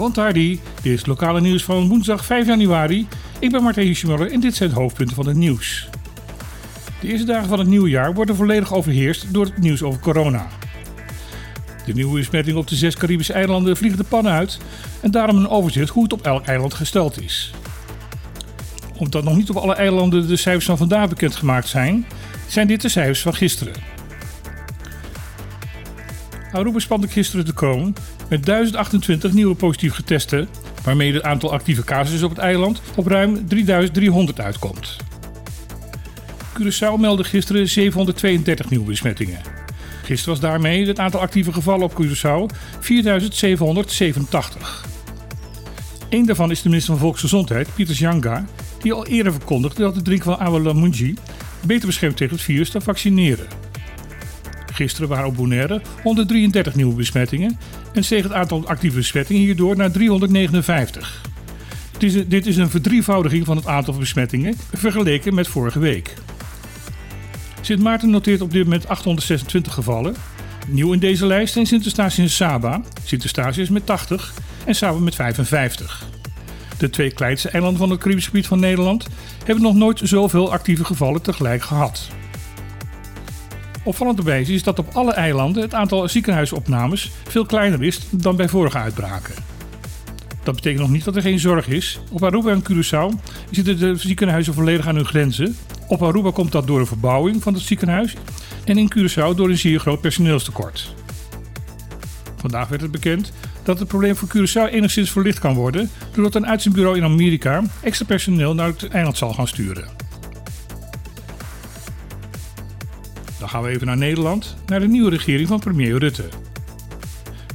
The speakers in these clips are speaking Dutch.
Want dit is lokale nieuws van woensdag 5 januari. Ik ben Martijn Hiesjemuller en dit zijn de hoofdpunten van het nieuws. De eerste dagen van het nieuwe jaar worden volledig overheerst door het nieuws over corona. De nieuwe besmetting op de zes Caribische eilanden vliegen de pannen uit en daarom een overzicht hoe het op elk eiland gesteld is. Omdat nog niet op alle eilanden de cijfers van vandaag bekendgemaakt zijn, zijn dit de cijfers van gisteren. Aruba spande gisteren de kroon met 1028 nieuwe positief getesten, waarmee het aantal actieve casussen op het eiland op ruim 3300 uitkomt. Curaçao meldde gisteren 732 nieuwe besmettingen. Gisteren was daarmee het aantal actieve gevallen op Curaçao 4787. Eén daarvan is de minister van Volksgezondheid, Pieter Janga, die al eerder verkondigde dat het drinken van Awalamunji beter beschermt tegen het virus dan vaccineren. Gisteren waren op Bonaire 133 nieuwe besmettingen en steeg het aantal actieve besmettingen hierdoor naar 359. Dit is, dit is een verdrievoudiging van het aantal besmettingen vergeleken met vorige week. Sint Maarten noteert op dit moment 826 gevallen. Nieuw in deze lijst zijn Sint-Eustatius en Saba. Sint-Eustatius met 80 en Saba met 55. De twee kleinste eilanden van het Caribisch gebied van Nederland hebben nog nooit zoveel actieve gevallen tegelijk gehad. Opvallend erbij is dat op alle eilanden het aantal ziekenhuisopnames veel kleiner is dan bij vorige uitbraken. Dat betekent nog niet dat er geen zorg is. Op Aruba en Curaçao zitten de ziekenhuizen volledig aan hun grenzen. Op Aruba komt dat door een verbouwing van het ziekenhuis en in Curaçao door een zeer groot personeelstekort. Vandaag werd het bekend dat het probleem voor Curaçao enigszins verlicht kan worden doordat een uitzendbureau in Amerika extra personeel naar het eiland zal gaan sturen. Dan gaan we even naar Nederland, naar de nieuwe regering van premier Rutte.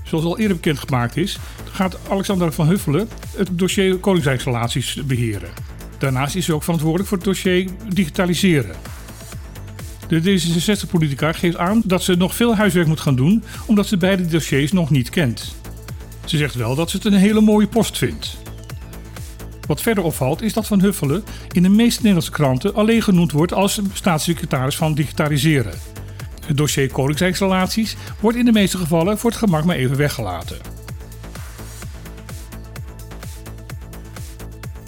Zoals al eerder bekendgemaakt is, gaat Alexander van Huffelen het dossier Koningsrijksrelaties beheren. Daarnaast is hij ook verantwoordelijk voor het dossier digitaliseren. De D66-politica geeft aan dat ze nog veel huiswerk moet gaan doen, omdat ze beide dossiers nog niet kent. Ze zegt wel dat ze het een hele mooie post vindt. Wat verder opvalt is dat Van Huffelen in de meeste Nederlandse kranten alleen genoemd wordt als staatssecretaris van digitaliseren. Het dossier Koningsrijksrelaties wordt in de meeste gevallen voor het gemak maar even weggelaten.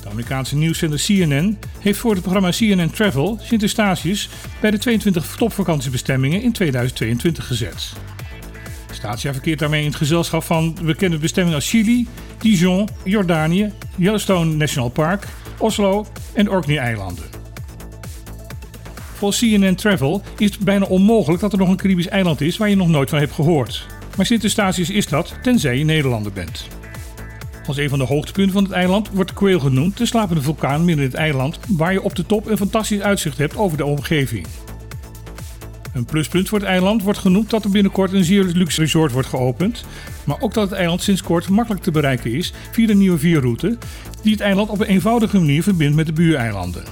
De Amerikaanse nieuwszender CNN heeft voor het programma CNN Travel Sint-Eustatius bij de 22 topvakantiebestemmingen in 2022 gezet. Statia verkeert daarmee in het gezelschap van bekende bestemmingen als Chili, Dijon, Jordanië, Yellowstone National Park, Oslo en Orkney-eilanden. Volgens CNN Travel is het bijna onmogelijk dat er nog een Caribisch eiland is waar je nog nooit van hebt gehoord. Maar Sint-Eustatius is dat, tenzij je Nederlander bent. Als een van de hoogtepunten van het eiland wordt de Quail genoemd, de slapende vulkaan midden in het eiland, waar je op de top een fantastisch uitzicht hebt over de omgeving. Een pluspunt voor het eiland wordt genoemd dat er binnenkort een zeer luxe resort wordt geopend, maar ook dat het eiland sinds kort makkelijk te bereiken is via de nieuwe vierroute die het eiland op een eenvoudige manier verbindt met de buureilanden.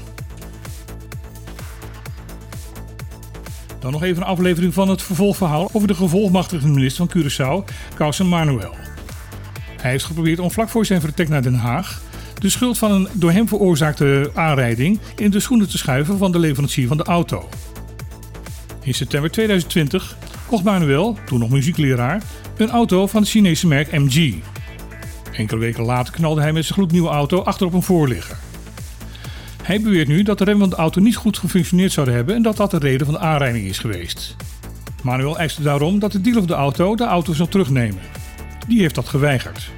Dan nog even een aflevering van het vervolgverhaal over de gevolgmachtigde minister van Curaçao, Causa Manuel. Hij heeft geprobeerd om vlak voor zijn vertrek naar Den Haag de schuld van een door hem veroorzaakte aanrijding in de schoenen te schuiven van de leverancier van de auto. In september 2020 kocht Manuel, toen nog muziekleraar, een auto van het Chinese merk MG. Enkele weken later knalde hij met zijn gloednieuwe auto achter op een voorligger. Hij beweert nu dat de remmen van de auto niet goed gefunctioneerd zouden hebben en dat dat de reden van de aanrijding is geweest. Manuel eiste daarom dat de dealer van de auto de auto zou terugnemen. Die heeft dat geweigerd.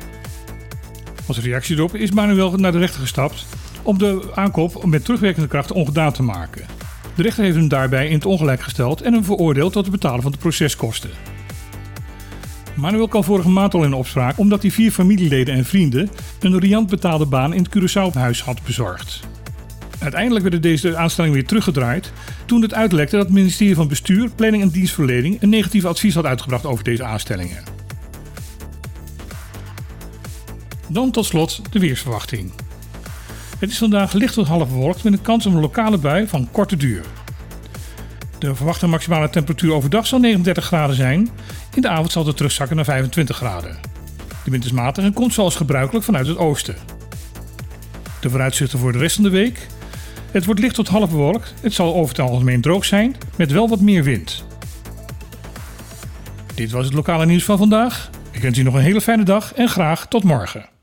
Als reactie erop is Manuel naar de rechter gestapt om de aankoop met terugwerkende kracht ongedaan te maken. De rechter heeft hem daarbij in het ongelijk gesteld en hem veroordeeld tot het betalen van de proceskosten. Manuel kan vorige maand al in opspraak omdat hij vier familieleden en vrienden een riant betaalde baan in het Curaçao-huis had bezorgd. Uiteindelijk werden deze aanstellingen weer teruggedraaid toen het uitlekte dat het ministerie van Bestuur, Planning en Dienstverlening een negatief advies had uitgebracht over deze aanstellingen. Dan tot slot de weersverwachting. Het is vandaag licht tot half bewolkt met een kans op een lokale bui van korte duur. De verwachte maximale temperatuur overdag zal 39 graden zijn. In de avond zal het terugzakken naar 25 graden. De wind is matig en komt zoals gebruikelijk vanuit het oosten. De vooruitzichten voor de rest van de week. Het wordt licht tot half bewolkt. Het zal over het algemeen droog zijn, met wel wat meer wind. Dit was het lokale nieuws van vandaag. Ik wens u nog een hele fijne dag en graag tot morgen.